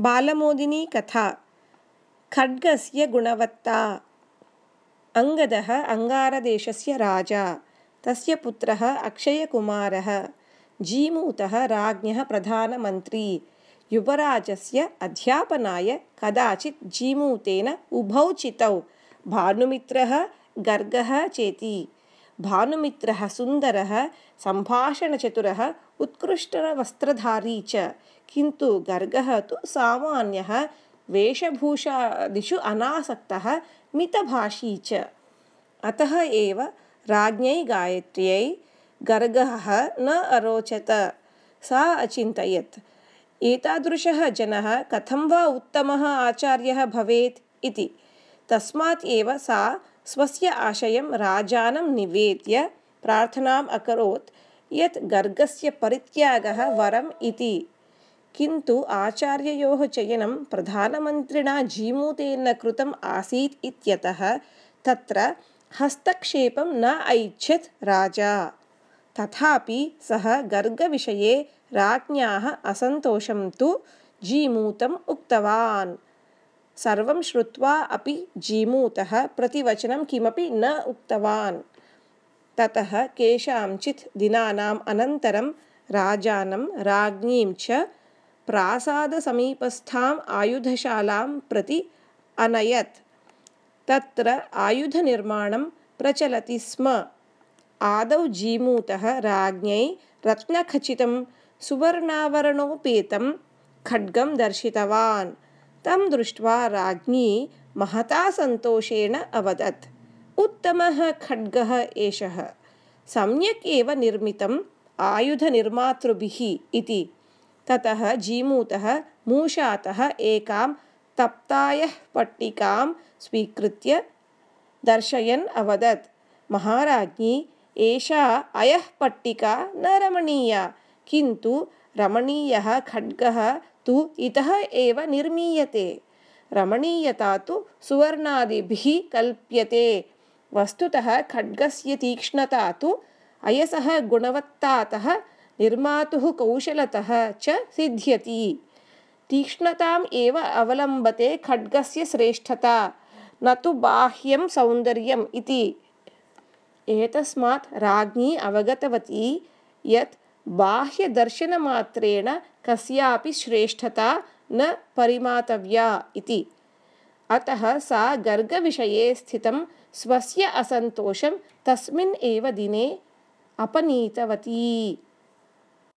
बालमोदिनी कथा। खड्गस्य गुणवत्ता। अङ्गदः अङ्गारदेशस्य राजा। तस्य पुत्रः अक्षयकुमारः। जीमूतः राज्ञः प्रधानमन्त्री युवराजस्य अध्यापनाय कदाचित् जीमूतेन उभौ चितौ भानुमित्रः गर्गः चेति भानुमित्रः सुन्दरः सम्भाषणचतुरः उत्कृष्टवस्त्रधारी च। किन्तु गर्गः तु सामान्यः वेशभूषादिषु अनासक्तः मितभाषी च। अतः एव राज्ञै गायत्र्यै गर्गः न अरोचत। सा अचिन्तयत् एतादृशः जनः कथं वा उत्तमः आचार्यः भवेत् इति। तस्मात् एव सा स्वस्य आशयं राजानं निवेद्य प्रार्थनाम् अकरोत् यत् गर्गस्य परित्यागः वरम् इति। किन्तु आचार्ययोः चयनं प्रधानमन्त्रिणा जीमूतेन कृतम् आसीत् इत्यतः तत्र हस्तक्षेपं न ऐच्छत् राजा। तथापि सः गर्गविषये राज्ञ्याः असन्तोषं तु जीमूतम् उक्तवान् सर्वं श्रुत्वा अपि जीमूतः प्रतिवचनं किमपि न उक्तवान्। ततः केषाञ्चित् दिनानाम् अनन्तरं राजानं राज्ञीं च प्रासादसमीपस्थाम् आयुधशालां प्रति अनयत्। तत्र आयुधनिर्माणं प्रचलति स्म। आदौ जीमूतः राज्ञै रत्नखचितं सुवर्णावरणोपेतं खड्गं दर्शितवान् तं दृष्ट्वा राज्ञी महता सन्तोषेण अवदत्। उत्तमः खड्गः एषः। सम्यक् एव निर्मितम् आयुधनिर्मातृभिः इति। ततः जीमूतः मूषातः एकां तप्तायः पट्टिकां स्वीकृत्य दर्शयन् अवदत्। महाराज्ञी एषा अयः पट्टिका न रमणीया किन्तु रमणीयः खड्गः तु इतः एव निर्मीयते। रमणीयता तु सुवर्णादिभिः कल्प्यते। वस्तुतः खड्गस्य तीक्ष्णता तु अयसः गुणवत्तातः निर्मातुः कौशलतः च सिद्ध्यति। तीक्ष्णताम् एव अवलम्बते खड्गस्य श्रेष्ठता। न तु बाह्यं सौन्दर्यम् इति। एतस्मात् राज्ञी अवगतवती यत् बाह्यदर्शनमात्रेण कस्यापि श्रेष्ठता न परिमातव्या इति। अतः सा गर्गविषये स्थितं स्वस्य असन्तोषं तस्मिन् एव दिने अपनीतवती